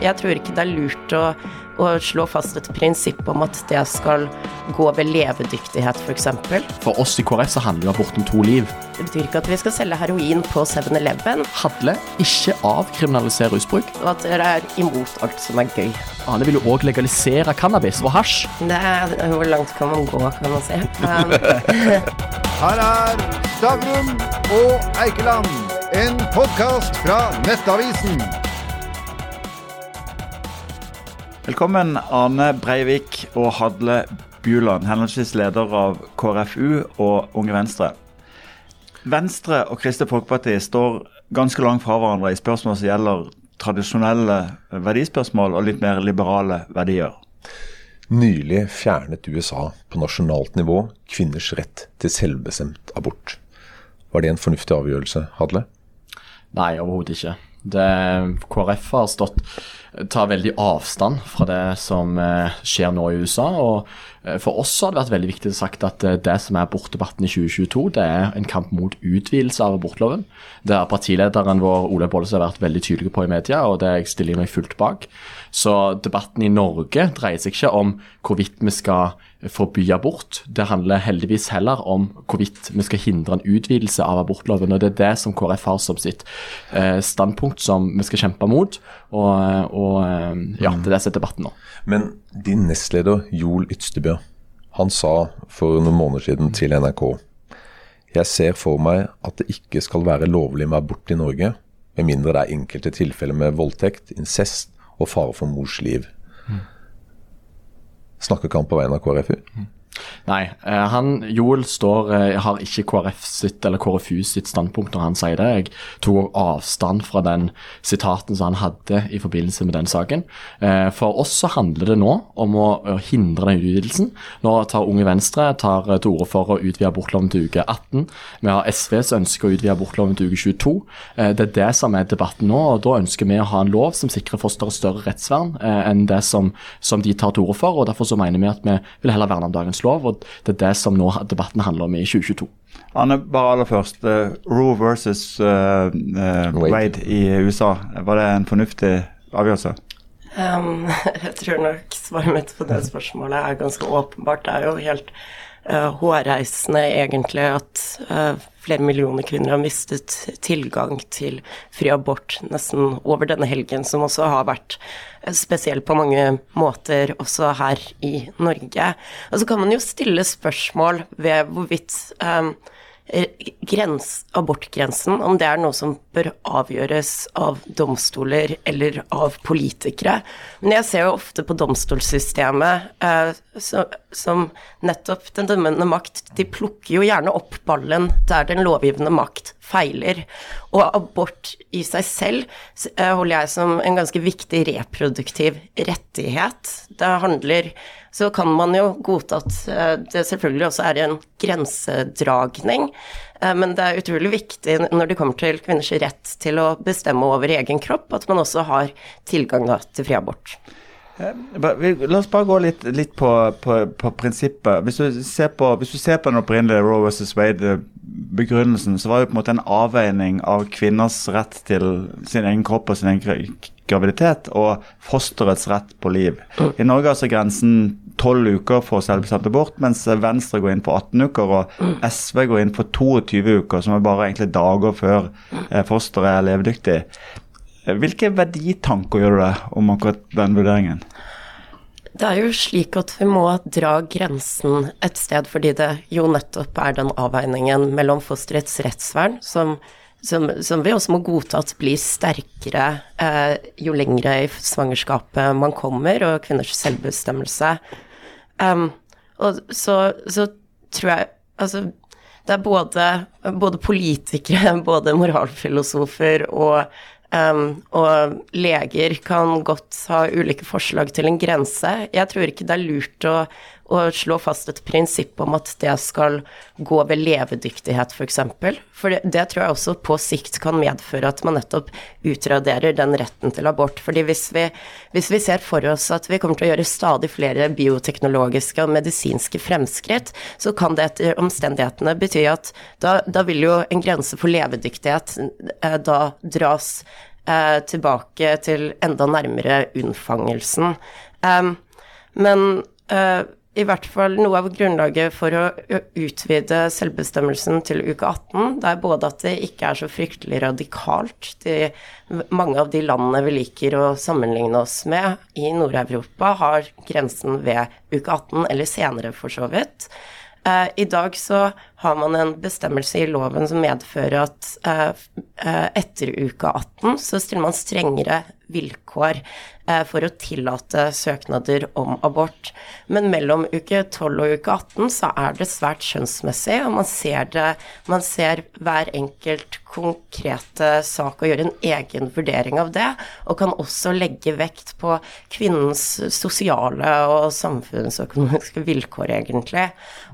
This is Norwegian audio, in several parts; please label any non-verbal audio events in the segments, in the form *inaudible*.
Jeg tror ikke det er lurt å, å slå fast et prinsipp om at det skal gå ved levedyktighet, f.eks. For, For oss i KrF så handler det om to liv. det betyr ikke at vi skal selge heroin på 7-Eleven, Hadle ikke avkriminalisere rusbruk. og at dere er imot alt som er gøy. Ane vil jo òg legalisere cannabis og hasj. Det er, hvor langt kan man gå, kan man si. Um, *laughs* Her er Stavrum og Eikeland, en podkast fra Nettavisen. Velkommen Arne Breivik og Hadle Bjuland, henholdsvis leder av KrFU og Unge Venstre. Venstre og Kristelig Folkeparti står ganske langt fra hverandre i spørsmål som gjelder tradisjonelle verdispørsmål og litt mer liberale verdier. Nylig fjernet USA på nasjonalt nivå kvinners rett til selvbestemt abort. Var det en fornuftig avgjørelse, Hadle? Nei, overhodet ikke. Det, KrF har stått tar veldig avstand fra det som eh, skjer nå i USA. og eh, For oss har det vært veldig viktig å sagt at eh, det som er abortdebatten i 2022, det er en kamp mot utvidelse av abortloven. Det har partilederen vår Ole Bollestad vært veldig tydelig på i media, og det stiller jeg meg fullt bak. Så debatten i Norge dreier seg ikke om hvorvidt vi skal forby abort. Det handler heldigvis heller om hvorvidt vi skal hindre en utvidelse av abortloven. og Det er det som KrF har som sitt standpunkt som vi skal kjempe mot. Og, og eh, ja, til disse debattene. Men din nestleder Joel Ytstebø, han sa for noen måneder siden til NRK Jeg ser for meg at det ikke skal være lovlig med abort i Norge, med mindre det er enkelte tilfeller med voldtekt, incest og fare for mors liv. Snakker ikke han på vegne av KrFU? Nei, eh, han, Joel står, eh, har ikke KrF sitt eller KrFU sitt standpunkt når han sier det. Jeg tok avstand fra den sitaten som han hadde i forbindelse med den saken. Eh, For oss så handler det nå om å hindre den utvidelsen. Nå tar Unge Venstre tar til orde for å utvide abortloven til uke 18. Vi har SVs ønske å utvide abortloven til uke 22. Eh, Det er det som er debatten nå, og da ønsker vi å ha en lov som sikrer fosteret større rettsvern enn det som, som de tar til orde for. og Derfor så mener vi at vi vil heller verne om dagens lov, og det er det som nå debatten handler om i 2022. Anne, bare aller først. eh, Roe versus uh, uh, Wade. Wade i USA. Var det en fornuftig avgjørelse? Um, *laughs* jeg tror nok svaret mitt på det spørsmålet er ganske åpenbart. Det er jo helt uh, hårreisende egentlig at uh, flere millioner kvinner har mistet tilgang til fri abort nesten over denne helgen, som også har vært uh, spesiell på mange måter også her i Norge. Og så kan man jo stille spørsmål ved hvorvidt um, grens, abortgrensen, om det er noe som bør avgjøres av domstoler eller av politikere. Men jeg ser jo ofte på domstolssystemet eh, så, som nettopp den dømmende makt. De plukker jo gjerne opp ballen der den lovgivende makt feiler. Og abort i seg selv eh, holder jeg som en ganske viktig reproduktiv rettighet. Det handler så kan man jo godta at eh, det selvfølgelig også er en grensedragning, eh, men det er utrolig viktig når det kommer til kvinners rett til å bestemme over egen kropp, at man også har tilgang da, til fri abort. Vi- La oss bare gå litt, litt på, på, på prinsippet. Hvis du, ser på, hvis du ser på den opprinnelige Roe versus Wade-begrunnelsen, så var det på en måte en avveining av kvinners rett til sin egen kropp og sin egen graviditet og fosterets rett på liv. I Norge er altså grensen 12 uker for selvbestemt abort, mens Venstre går inn for 18 uker, og SV går inn for 22 uker, som er bare egentlig dager før eh, fosteret er levedyktig. Hvilke verditanker gjør du deg om akkurat den vurderingen? Det er jo slik at vi må dra grensen et sted, fordi det jo nettopp er den avveiningen mellom fosterets rettsvern, som, som, som vi også må godta at blir sterkere eh, jo lengre i svangerskapet man kommer, og kvinners selvbestemmelse. Um, og så, så tror jeg Altså, det er både, både politikere, *laughs* både moralfilosofer og Um, og leger kan godt ha ulike forslag til en grense. Jeg tror ikke det er lurt å, å slå fast et prinsipp om at det skal gå ved levedyktighet, f.eks. For, eksempel. for det, det tror jeg også på sikt kan medføre at man nettopp utraderer den retten til abort. fordi hvis vi, hvis vi ser for oss at vi kommer til å gjøre stadig flere bioteknologiske og medisinske fremskritt, så kan det etter omstendighetene bety at da, da vil jo en grense for levedyktighet eh, da dras eh, tilbake til enda nærmere unnfangelsen. Um, men eh, i hvert fall noe av grunnlaget for å utvide selvbestemmelsen til uke 18, det er både at det ikke er så fryktelig radikalt. De, mange av de landene vi liker å sammenligne oss med i Nord-Europa, har grensen ved uke 18, eller senere for så vidt. Eh, I dag så har man en bestemmelse i loven som medfører at eh, eh, etter uke 18 så stiller man strengere vilkår eh, for å tillate søknader om abort. Men mellom uke 12 og uke 18 så er det svært skjønnsmessig, og man ser det Man ser hver enkelt konkrete sak og gjør en egen vurdering av det, og kan også legge vekt på kvinnens sosiale og samfunnsøkonomiske vilkår, egentlig.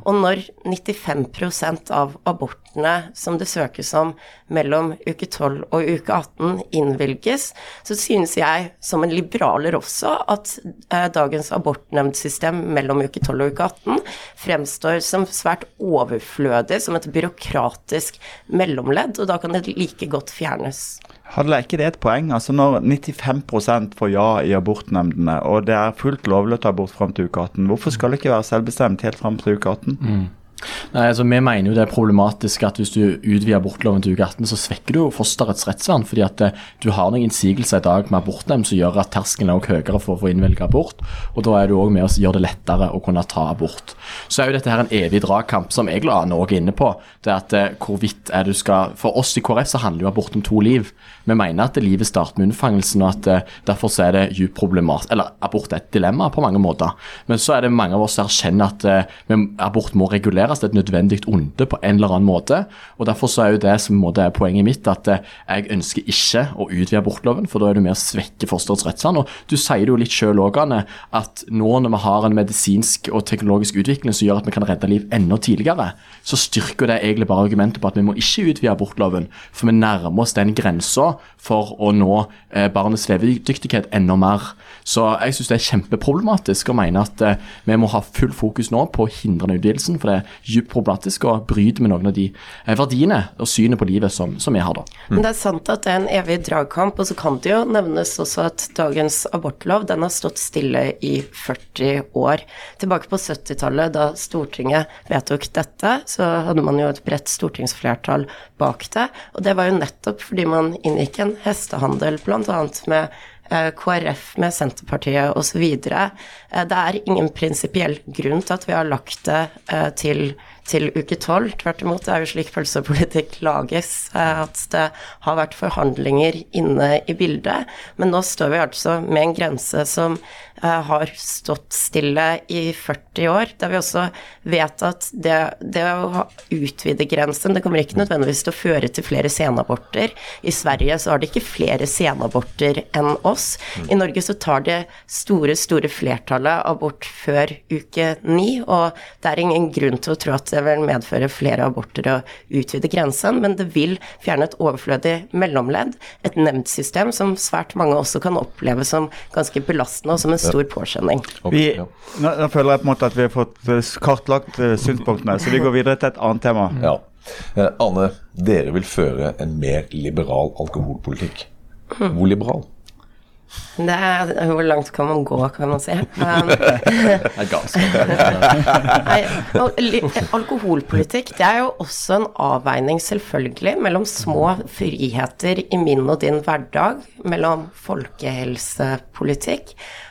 Og når 95 av abortene som det søkes om mellom uke 12 og uke 18 innvilges, så synes jeg som en liberaler også at eh, dagens abortnemndsystem mellom uke 12 og uke 18 fremstår som svært overflødig, som et byråkratisk mellomledd, og da kan det like godt fjernes. Hadde ikke det et poeng? Altså Når 95% får ja i abortnemndene, og det er fullt lovlig å ta abort fram til uke 18, hvorfor skal det ikke være selvbestemt helt fram til uke 18? Nei, altså Vi mener jo det er problematisk at hvis du utvider abortloven til uke 18, så svekker du fosterets rettsvern. fordi at eh, du har noen innsigelser i dag med abortnemnd som gjør at terskelen er høyere for å få innvilget abort. Og da er du òg med å gjøre det lettere å kunne ta abort. Så er jo dette her en evig dragkamp, som jeg la Norge inne på. Det at eh, hvorvidt er du skal For oss i KrF så handler jo abort om to liv. Vi mener at livet starter med unnfangelsen, og at eh, derfor så er det djupt problematisk Eller abort er et dilemma på mange måter. Men så er det mange av oss som erkjenner at abort må reguleres. Det er et nødvendig onde på en eller annen måte. og Derfor så er jo det som måte er poenget mitt, at eh, jeg ønsker ikke å utvide abortloven, for da er det med å svekke fosterets rettsvern. Og du sier det jo litt sjøl òg, Anne, at nå når vi har en medisinsk og teknologisk utvikling som gjør at vi kan redde liv enda tidligere, så styrker det egentlig bare argumentet på at vi må ikke utvide abortloven, for vi nærmer oss den grensa for å nå eh, barnets levedyktighet enda mer. Så jeg syns det er kjempeproblematisk og mener at eh, vi må ha full fokus nå på å hindre utvidelsen, for det djupt problematisk og bryter med noen av de eh, verdiene og synet på livet som, som vi har da. Men det er sant at det er en evig dragkamp, og så kan det jo nevnes også at dagens abortlov den har stått stille i 40 år. Tilbake på 70-tallet, da Stortinget vedtok dette, så hadde man jo et bredt stortingsflertall bak det, og det var jo nettopp fordi man inngikk en hestehandel bl.a. med KrF med Senterpartiet osv. Det er ingen prinsipiell grunn til at vi har lagt det eh, til, til uke tolv. Tvert imot, det er jo slik pølsepolitikk lages, eh, at det har vært forhandlinger inne i bildet. Men nå står vi altså med en grense som eh, har stått stille i 40 år. Der vi også vet at det, det å utvide grensen, det kommer ikke nødvendigvis til å føre til flere senaborter. I Sverige så har de ikke flere senaborter enn oss. I Norge så tar det store, store flertallet abort før uke ni, og det er ingen grunn til å tro at det vil medføre flere aborter å utvide grensen, men det vil fjerne et overflødig mellomledd, et nemndsystem som svært mange også kan oppleve som ganske belastende og som en stor påkjenning. Ok, Vi, ja. nå, nå føler jeg på en måte at vi har fått eh, kartlagt eh, synspunktene, så vi går videre til et annet tema. Ja. Eh, Anne, dere vil føre en mer liberal alkoholpolitikk. Hvor liberal? Det er, hvor langt kan man gå, kan man si. *laughs* Um. *laughs* Nei, alkoholpolitikk det er jo også en avveining, selvfølgelig, mellom små friheter i min og din hverdag, mellom folkehelsepolitikk.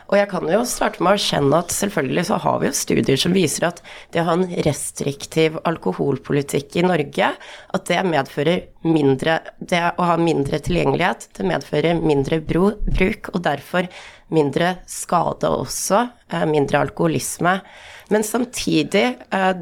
Og jeg kan jo starte med å erkjenne at selvfølgelig så har vi jo studier som viser at det å ha en restriktiv alkoholpolitikk i Norge, at det medfører mindre Det å ha mindre tilgjengelighet, det medfører mindre bro, bruk, og derfor mindre skade også, eh, mindre alkoholisme. Men samtidig eh,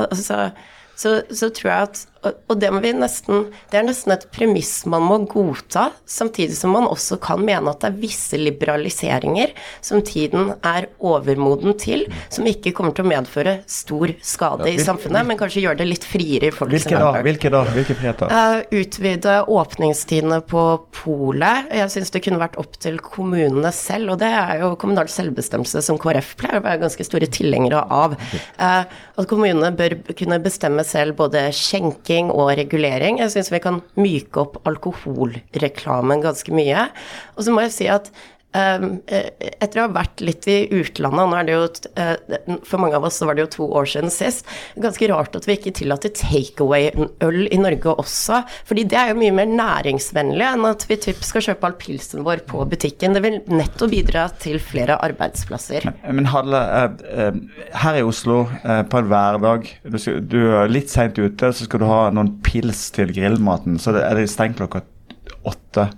altså, så, så tror jeg at og, det må vi nesten Det er nesten et premiss man må godta, samtidig som man også kan mene at det er visse liberaliseringer som tiden er overmoden til, som ikke kommer til å medføre stor skade i samfunnet, men kanskje gjøre det litt friere i folks Hvilke da? Hvilke da? Hvilke friheter? Eh, utvide åpningstidene på polet. Jeg syns det kunne vært opp til kommunene selv, og det er jo kommunal selvbestemmelse som KrF pleier å være ganske store tilhengere av. Eh, at kommunene bør kunne bestemme selv både skjenke drikking og regulering. Jeg syns vi kan myke opp alkoholreklamen ganske mye. Og så må jeg si at etter å ha vært litt i utlandet, nå er det jo uh, For mange av oss så var det jo to år siden sist. Ganske rart at vi ikke tillater takeaway-øl i Norge også. fordi det er jo mye mer næringsvennlig enn at vi typ skal kjøpe all pilsen vår på butikken. Det vil netto bidra til flere arbeidsplasser. Men, men Halle, uh, uh, her i Oslo på en hverdag du, er litt seint ute, så skal du ha noen pils til grillmaten. Så er det stengt klokka åtte.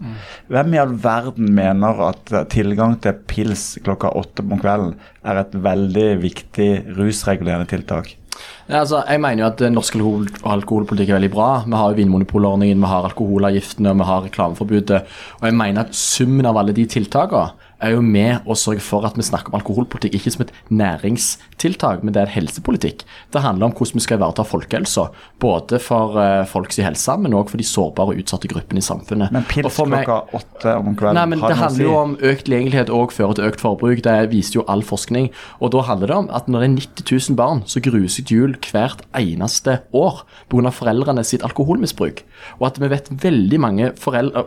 Hvem i all verden mener at tilgang til pils klokka åtte om kvelden er et veldig viktig rusregulerende tiltak? Ja, altså, jeg mener jo at norsk alkohol alkoholpolitikk er veldig bra. Vi har jo Vinmonopolordningen, vi har alkoholavgiftene, vi har reklameforbudet. Og jeg mener at summen av alle de tiltakene er jo med å sørge for at vi snakker om alkoholpolitikk ikke som et næringstiltak, men det er en helsepolitikk. Det handler om hvordan vi skal ivareta folkehelsa, både for uh, folks helse, men òg for de sårbare og utsatte gruppene i samfunnet. Men pils klokka åtte om kvelden Nei, men Det handler jo om økt tilgjengelighet og fører til økt forbruk. Det viser jo all forskning. Og da handler det om at når det er 90 000 barn som gruer seg til jul hvert eneste år pga. foreldrene sitt alkoholmisbruk, og at vi vet veldig mange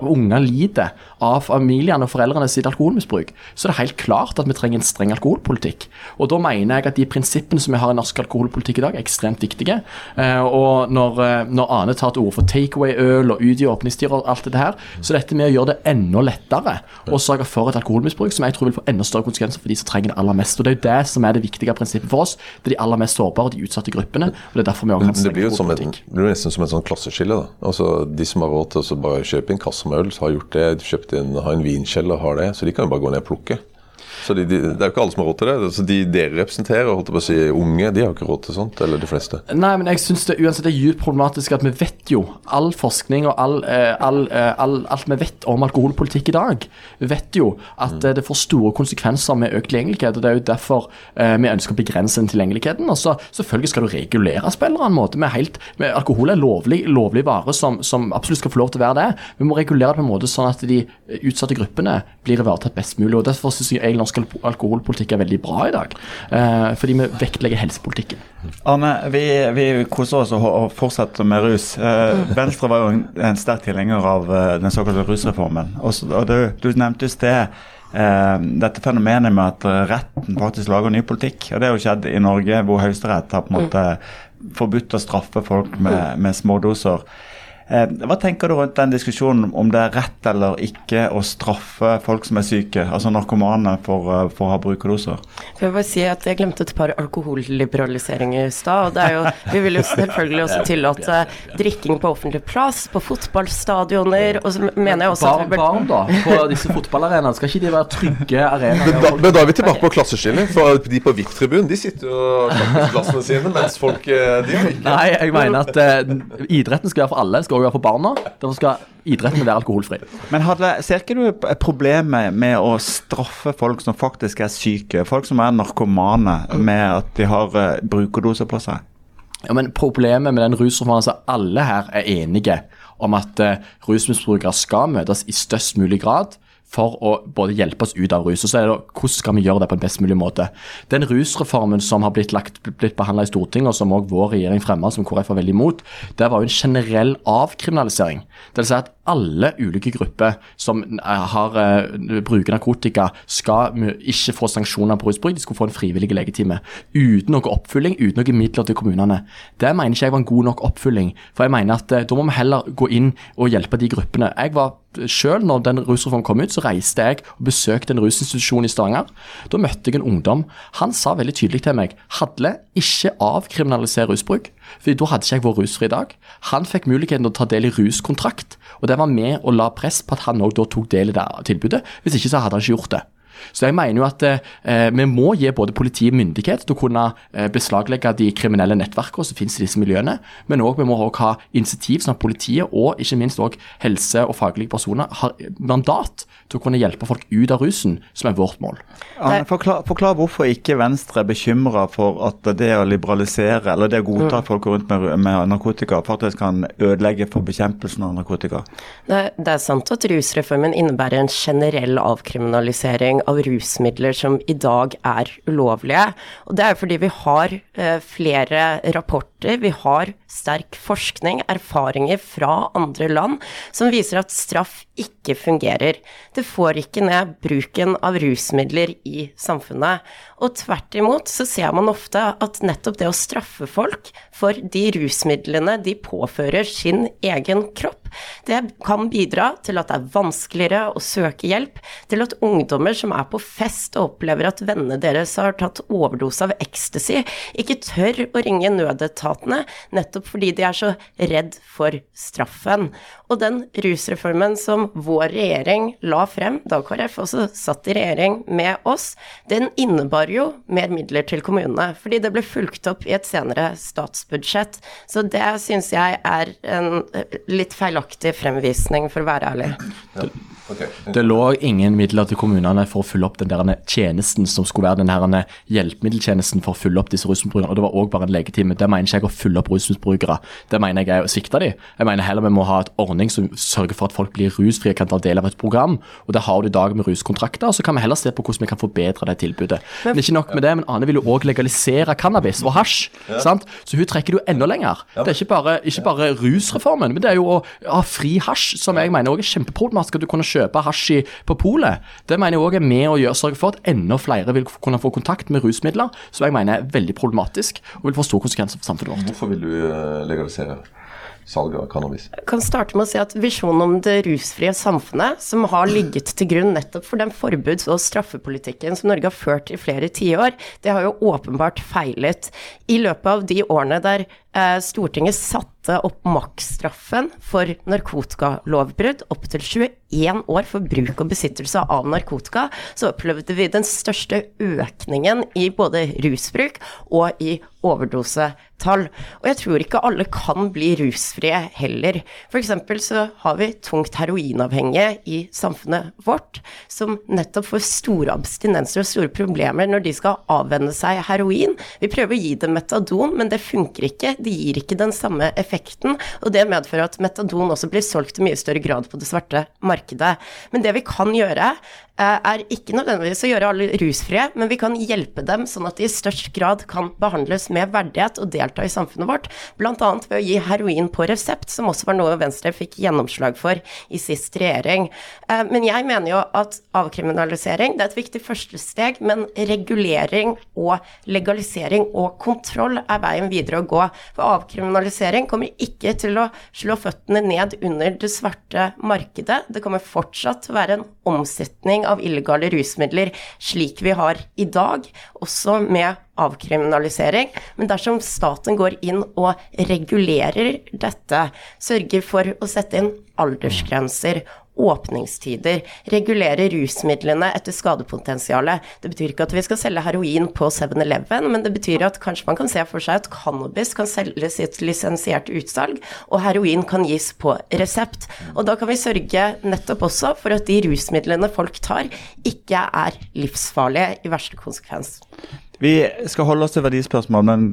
unger lider av familiene og foreldrene sitt alkoholmisbruk, så er det helt klart at vi trenger en streng alkoholpolitikk. Og da mener jeg at de prinsippene som vi har i norsk alkoholpolitikk i dag, er ekstremt viktige. Eh, og når, eh, når Ane tar til orde for takeaway-øl og utvide åpningstider og alt det her, så dette med å gjøre det enda lettere å sørge for et alkoholmisbruk som jeg tror vil få enda større konsekvenser for de som trenger det aller mest. Og Det er jo det som er det viktige prinsippet for oss. Det er de aller mest sårbare, de utsatte gruppene. og Det er derfor vi også det blir jo det blir nesten som et sånn klasseskille. da. Altså De som har råd til å bare kjøpe en kasse med øl, har gjort det. De kjøpt en, har en vinkjeller, har det. Så de kan jo bare gå ned plukket. plukke. Så de, de, Det er jo ikke alle som har råd til det. Så De dere representerer, holdt på å si unge, de har ikke råd til sånt. Eller de fleste. Nei, men jeg syns det uansett er dypt problematisk at vi vet jo all forskning og all, eh, all, eh, all, alt vi vet om alkoholpolitikk i dag, vet jo at mm. det får store konsekvenser med økt tilgjengelighet. og Det er jo derfor vi ønsker å begrense den tilgjengeligheten. og så Selvfølgelig skal du regulere spill på en måte. Med helt, med alkohol er lovlig, lovlig vare som, som, absolutt skal få lov til å være det. Vi må regulere det på en måte sånn at de utsatte gruppene blir ivaretatt best mulig. og Derfor syns jeg norsk alkoholpolitikk er veldig bra i dag. Eh, fordi vi vektlegger helsepolitikken. Arne, vi, vi koser oss og fortsetter med rus. Eh, Venstre var jo en, en sterk tilhenger av uh, den såkalte rusreformen. Også, og du, du nevnte i sted Uh, dette fenomenet med at retten faktisk lager ny politikk. og Det har jo skjedd i Norge, hvor Høyesterett har på en måte forbudt å straffe folk med, med smådoser. Eh, hva tenker du rundt den diskusjonen om det er rett eller ikke å straffe folk som er syke, altså narkomane, for, eh, for å ha brukerdoser? Jeg vil si at jeg glemte et par alkoholliberaliseringer i stad. og det er jo, Vi vil jo selvfølgelig også tillate drikking på offentlig plass, på fotballstadioner. og så mener jeg også at vi bør... Barn, da, på disse fotballarenaene, skal ikke de være trygge arenaer? Men, men da er vi tilbake på klasseskillet. For de på VIP-tribunen de sitter jo og snakker plassene sine, mens folk eh, de har ikke. Nei, jeg mener at uh, idretten skal være for alle. skal skal være for barna. Derfor skal idretten være alkoholfri. Men hadde, ser ikke du problemet med å straffe folk som faktisk er syke? Folk som er narkomane, med at de har uh, brukerdoser på seg? Ja, men Problemet med den rusreformen er at alle her er enige om at uh, rusmisbrukere skal møtes i størst mulig grad for å både hjelpe oss ut av rus. Og så er det hvordan skal vi gjøre det på en best mulig måte. Den rusreformen som har blitt, lagt, blitt behandla i Stortinget, og som òg vår regjering fremma, som KrF var veldig imot, det var jo en generell avkriminalisering. Det vil si at alle ulike grupper som eh, har, uh, bruker narkotika, skal ikke få sanksjoner på rusbruk, de skulle få en frivillig legetime. Uten noe oppfylling, uten noen midler til kommunene. Det mener ikke jeg var en god nok oppfylling. For jeg mener at uh, da må vi heller gå inn og hjelpe de gruppene. Jeg var selv, når den rusreformen kom ut, så reiste jeg og besøkte en rusinstitusjon i Stavanger. Da møtte jeg en ungdom. Han sa veldig tydelig til meg Hadle, ikke avkriminalisere rusbruk. For da hadde ikke jeg vært rusfri i dag. Han fikk muligheten til å ta del i ruskontrakt, og det var med å la press på at han òg tok del i det tilbudet. Hvis ikke så hadde han ikke gjort det. Så jeg mener jo at eh, vi må gi både politiet myndighet til å kunne eh, beslaglegge de kriminelle nettverkene som finnes i disse miljøene, men òg vi må også ha initiativ sånn at politiet og ikke minst også helse- og faglige personer har mandat til å kunne hjelpe folk ut av rusen, som er vårt mål. Anne, forklar, forklar, hvorfor ikke Venstre er bekymra for at det å liberalisere, eller det å godta at folk rundt med, med, narkotika, faktisk kan ødelegge for bekjempelsen av narkotika? Det, det er sant at rusreformen innebærer en generell avkriminalisering av rusmidler som i dag er ulovlige. Og det er fordi vi har eh, flere rapporter, vi har sterk forskning, erfaringer fra andre land, som viser at straff ikke fungerer. Det får ikke ned bruken av rusmidler i samfunnet. Og tvert imot så ser man ofte at nettopp det å straffe folk for de rusmidlene de påfører sin egen kropp, det kan bidra til at det er vanskeligere å søke hjelp, til at ungdommer som er på fest og opplever at vennene deres har tatt overdose av ecstasy, ikke tør å ringe nødetatene, nettopp fordi de er så redd for straffen. Og den rusreformen som vår regjering la frem, da KrF også satt i regjering med oss, den innebar jo mer midler til kommunene, fordi det ble fulgt opp i et senere statsbudsjett. Så det syns jeg er en litt feilaktig fremvisning, for å være ærlig. Ja. Okay. Det lå ingen midler til kommunene for å fylle opp den der tjenesten som skulle være den her hjelpemiddeltjenesten for å fylle opp disse rusmisbrukerne. Og det var òg bare en legetime. Det mener ikke jeg å fylle opp rusmisbrukere. Det mener jeg er å svikte dem. Jeg mener heller vi må ha et ordning som sørger for at folk blir rusfrie, kan ta del av et program. Og det har du i dag med ruskontrakter. og Så kan vi heller se på hvordan vi kan forbedre det tilbudet. Men, men ikke nok med det, men Ane vil jo òg legalisere cannabis og hasj. Sant? Så hun trekker det jo enda lenger. Det er ikke bare, ikke bare rusreformen, men det er jo å ha fri hasj, som jeg mener òg er kjempeproblematisk. at du kunne kjøpe hasj på polet. Det mener jeg òg er med å gjøre, sørge for at enda flere vil kunne få kontakt med rusmidler, som jeg mener er veldig problematisk og vil få store konsekvenser for samfunnet vårt. Hvorfor vil du eh, legalisere? Salget av cannabis. Jeg kan starte med å si at Visjonen om det rusfrie samfunnet, som har ligget til grunn nettopp for den forbuds- og straffepolitikken som Norge har ført i flere tiår, det har jo åpenbart feilet. I løpet av de årene der Stortinget satte opp maksstraffen for narkotikalovbrudd opp til 21 år for bruk og besittelse av narkotika, så opplevde vi den største økningen i både rusbruk og i overdosetall. Og jeg tror ikke alle kan bli rusfrie heller. F.eks. så har vi tungt heroinavhengige i samfunnet vårt, som nettopp får store abstinenser og store problemer når de skal avvenne seg heroin. Vi prøver å gi dem metadon, men det funker ikke. Det gir ikke den samme effekten, og det medfører at metadon også blir solgt i mye større grad på det svarte markedet. Men det vi kan gjøre, er ikke nødvendigvis å gjøre alle rusfrie, men vi kan hjelpe dem sånn at de i størst grad kan behandles med verdighet og delta i samfunnet vårt, bl.a. ved å gi heroin på resept, som også var noe Venstre fikk gjennomslag for i sist regjering. Eh, men jeg mener jo at avkriminalisering det er et viktig første steg, men regulering og legalisering og kontroll er veien videre å gå. For avkriminalisering kommer ikke til å slå føttene ned under det svarte markedet. Det kommer fortsatt til å være en omsetning av illegale rusmidler slik vi har i dag, også med avkriminalisering. Men dersom staten går inn og regulerer dette, sørger for å sette inn aldersgrenser åpningstider, regulere rusmidlene etter skadepotensialet. Det betyr ikke at vi skal selge heroin på 7-Eleven, men det betyr at kanskje man kan se for seg at cannabis kan selges i et lisensiert utsalg, og heroin kan gis på resept. Og da kan vi sørge nettopp også for at de rusmidlene folk tar, ikke er livsfarlige i verste konsekvens. Vi skal holde oss til verdispørsmål, men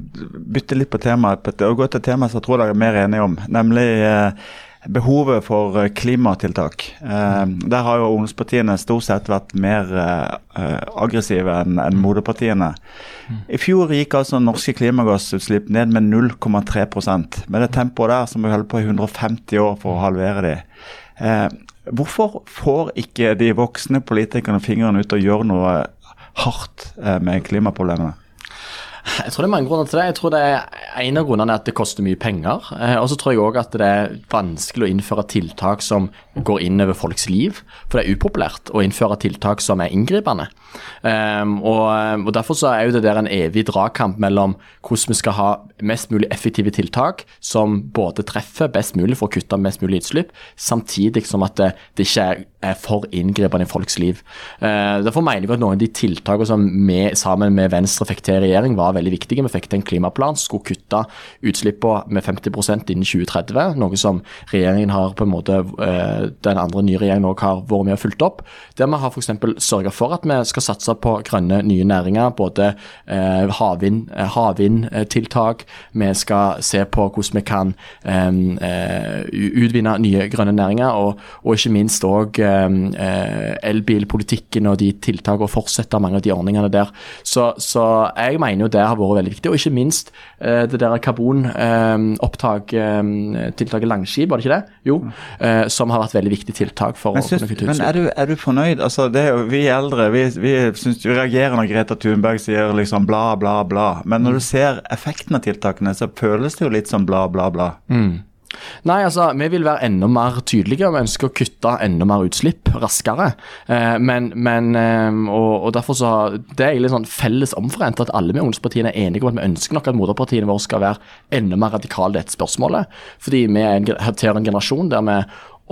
bytte litt på temaet og gå til et tema som jeg tror dere er mer enige om, nemlig eh, behovet for eh, klimatiltak. Eh, der har jo ungdomspartiene stort sett vært mer eh, aggressive enn en moderpartiene. I fjor gikk altså norske klimagassutslipp ned med 0,3% Med det tempoet der som vi holder på i 150 år for å halvere de. Hvorfor får ikke de voksne politikerne fingeren ut og gjør noe hardt med klimaproblemene? Jeg tror det er mange grunner til det. Jeg tror det er En av grunnene er at det koster mye penger. Eh, og så tror jeg òg at det er vanskelig å innføre tiltak som går inn over folks liv. For det er upopulært å innføre tiltak som er inngripende. Um, og, og, Derfor så er jo det der en evig dragkamp mellom hvordan vi skal ha mest mulig effektive tiltak som både treffer best mulig for å kutte mest mulig utslipp, samtidig som at det, det ikke er, for inngripende i folks liv. Uh, derfor mener jeg at noen av de tiltakene som vi sammen med Venstre fikk til i regjering, var veldig viktige. Vi fikk til en klimaplan skulle kutte kutte utslippene med 50% innen 2030, noe som regjeringen har på en måte, eh, den andre nye regjeringen også har vært med og fulgt opp. Der vi har f.eks. sørga for at vi skal satse på grønne nye næringer, både eh, havvind, eh, havvindtiltak. Vi skal se på hvordan vi kan utvinne nye grønne næringer, og, og ikke minst òg elbilpolitikken og de tiltakene, og fortsette mange av de ordningene der. Så, så jeg mener jo det har vært veldig viktig, og ikke minst det der karbonopptak-tiltaket Langskip, var det ikke det? Jo, eh, som har vært veldig viktig tiltak for Men, å kunne kutte men er, du, er du fornøyd? Altså, det jo, vi eldre vi, vi, synes, vi reagerer når Greta Thunberg sier liksom bla, bla, bla. Men når du ser effekten av tiltakene, så føles det jo litt som bla, bla, bla. Nei, altså, vi vil være enda mer tydelige. Vi ønsker å kutte enda mer utslipp raskere. Eh, men, men eh, og, og derfor så Det er egentlig sånn felles omforent at alle med ungdomspartiene er enige om at vi ønsker nok at moderpartiene våre skal være enda mer radikale i dette spørsmålet. Fordi vi er en, en generasjon der vi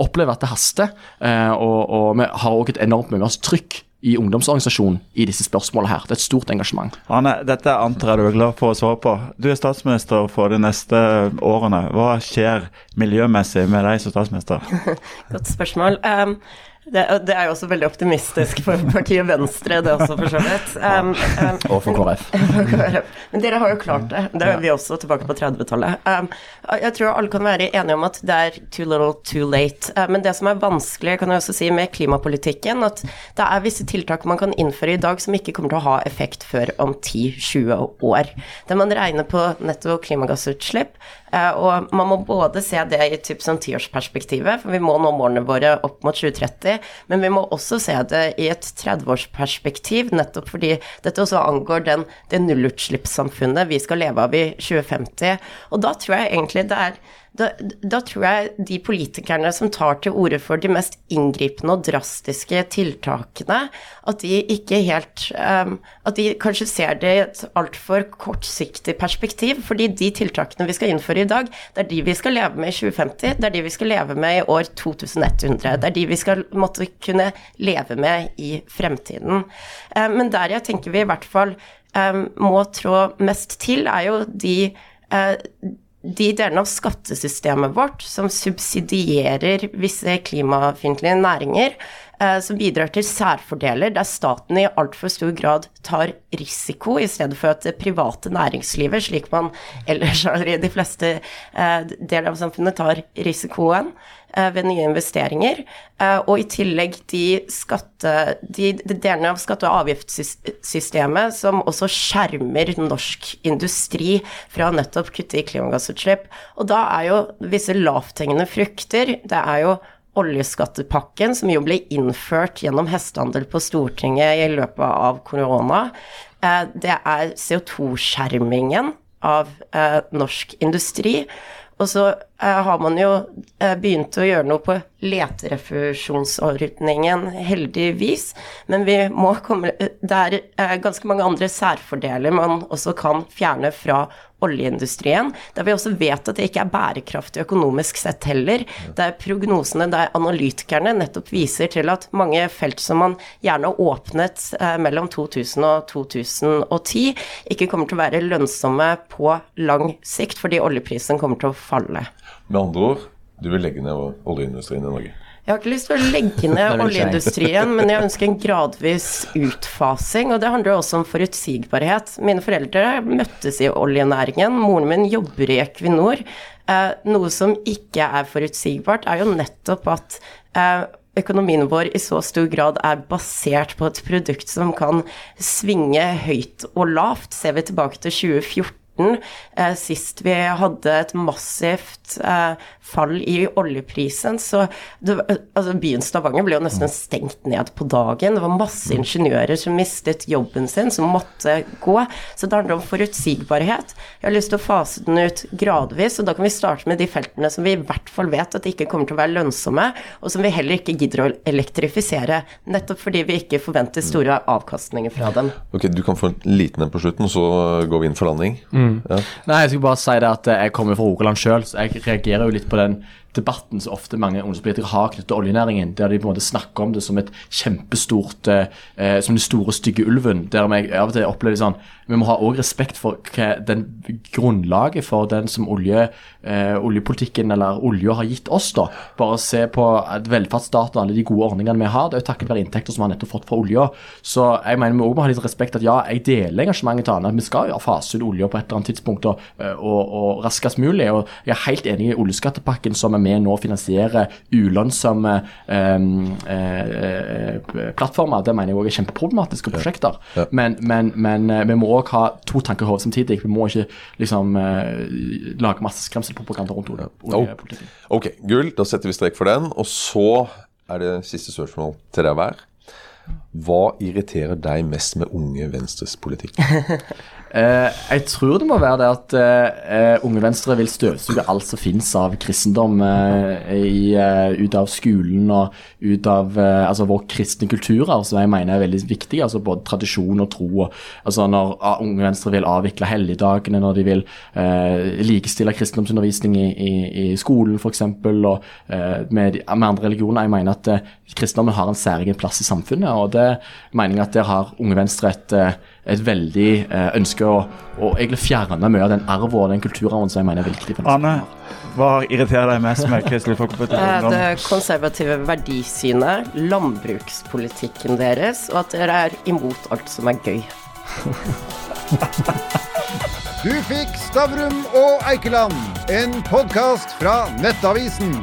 opplever at det haster. Eh, og, og vi har òg et enormt mye mer trykk i ungdomsorganisasjonen i disse spørsmålene her. Det er et stort engasjement. Anne, dette antar jeg du er glad for å svare på. Du er statsminister for de neste årene. Hva skjer miljømessig med deg som statsminister? *laughs* Godt spørsmål. Um, det, det er jo også veldig optimistisk for partiet Venstre, det også, for så vidt. Um, um, Og *laughs* for KrF. Men dere har jo klart det. Det er vi også tilbake på 30-tallet. Um, jeg tror alle kan være enige om at det er too little, too late. Uh, men det som er vanskelig, kan jeg også si, med klimapolitikken, at det er visse tiltak man kan innføre i dag som ikke kommer til å ha effekt før om 10-20 år. Der man regner på netto klimagassutslipp, og man må både se det i typ sånn tiårsperspektivet, for vi må nå målene våre opp mot 2030, men vi må også se det i et 30-årsperspektiv, nettopp fordi dette også angår den, det nullutslippssamfunnet vi skal leve av i 2050. Og da tror jeg egentlig det er da, da tror jeg de politikerne som tar til orde for de mest inngripende og drastiske tiltakene, at de ikke helt um, At de kanskje ser det i et altfor kortsiktig perspektiv. Fordi de tiltakene vi skal innføre i dag, det er de vi skal leve med i 2050, det er de vi skal leve med i år 2100. Det er de vi skal måtte kunne leve med i fremtiden. Um, men der jeg tenker vi i hvert fall um, må trå mest til, er jo de uh, de delene av skattesystemet vårt som subsidierer visse klimafiendtlige næringer, eh, som bidrar til særfordeler der staten i altfor stor grad tar risiko, i stedet for at det private næringslivet, slik man ellers har i de fleste eh, deler av samfunnet, tar risikoen ved nye investeringer. Eh, og i tillegg de, skatte, de, de delene av skatte- og avgiftssystemet som også skjermer norsk industri fra nettopp kutte i klimagassutslipp. Og da er jo visse lavthengende frukter, det er jo oljeskattepakken, som jo ble innført gjennom hestehandel på Stortinget i løpet av korona. Eh, Det er CO2-skjermingen av eh, norsk industri. Og så eh, har man jo eh, begynt å gjøre noe på leterefusjonsordningen, heldigvis. Men vi må komme Det er eh, ganske mange andre særfordeler man også kan fjerne fra oljeindustrien, der vi også vet at det ikke er bærekraftig økonomisk sett heller. Der prognosene, der analytikerne nettopp viser til at mange felt som man gjerne åpnet eh, mellom 2000 og 2010, ikke kommer til å være lønnsomme på lang sikt, fordi oljeprisen kommer til å falle. Med andre ord, du vil legge ned oljeindustrien i Norge. Jeg har ikke lyst til å legge ned *laughs* oljeindustrien, men jeg ønsker en gradvis utfasing, og det handler også om forutsigbarhet. Mine foreldre møttes i oljenæringen, moren min jobber i Equinor. Eh, noe som ikke er forutsigbart, er jo nettopp at eh, økonomien vår i så stor grad er basert på et produkt som kan svinge høyt og lavt. Ser vi tilbake til 2014, eh, sist vi hadde et massivt eh, fall i oljeprisen, så det, altså Byen Stavanger ble jo nesten stengt ned på dagen. Det var masse ingeniører som mistet jobben sin, som måtte gå. Så det handler om forutsigbarhet. Jeg har lyst til å fase den ut gradvis, og da kan vi starte med de feltene som vi i hvert fall vet at ikke kommer til å være lønnsomme, og som vi heller ikke gidder å elektrifisere, nettopp fordi vi ikke forventer store avkastninger fra dem. Ok, Du kan få en liten en på slutten, så går vi inn for landing. Ja. Nei, jeg skulle bare si det at jeg kommer fra Rogaland sjøl, så jeg reagerer jo litt på den debatten som ofte mange ungdomspolitikere har knyttet til oljenæringen, der de på en måte snakker om det som et kjempestort eh, eh Som den store, stygge ulven. Der jeg av og til opplever sånn Vi må ha også respekt for hva den grunnlaget for den som olje, eh, oljepolitikken eller olja har gitt oss. da. Bare se på velferdsstaten og alle de gode ordningene vi har. Det er jo takket være inntekter som vi har nettopp fått fra olja. Så jeg mener vi også må ha litt respekt at ja, jeg deler engasjementet til Ane. Vi skal jo fase ut olja på et eller annet tidspunkt og, og, og raskest mulig. og Jeg er helt enig i oljeskattepakken som er med nå å finansiere ulønnsomme eh, eh, plattformer. Det mener jeg også er kjempeproblematiske prosjekter. Ja. Ja. Men, men, men, eh, vi må òg ha to tanker i hodet samtidig. Vi må ikke liksom lage masse skremselpropaganda rundt oljepolitikken. Ja. Ok, gull. Da setter vi strek for den. Og så er det siste spørsmål til deg hver. Hva irriterer deg mest med Unge Venstres politikk? *laughs* Eh, jeg tror det må være det at eh, Unge Venstre vil støvsuge alt som finnes av kristendom eh, i, eh, ut av skolen og ut av eh, altså vår kristne kulturarv, som jeg mener er veldig viktig. altså Både tradisjon og tro. Og, altså Når Unge Venstre vil avvikle helligdagene, når de vil eh, likestille kristendomsundervisning i, i, i skolen f.eks., og med, med, andre religioner. Jeg mener at kristendommen har en særegen plass i samfunnet, og det mener jeg at der har Unge Venstre et et veldig eh, ønske å, å egentlig fjerne mye av den arven og den kulturarven som jeg mener er viktig. for Anne, hva irriterer deg mest med Kristelig Folkeparti? Eh, det konservative verdisynet, landbrukspolitikken deres, og at dere er imot alt som er gøy. du fikk Stavrum og Eikeland, en podkast fra Nettavisen.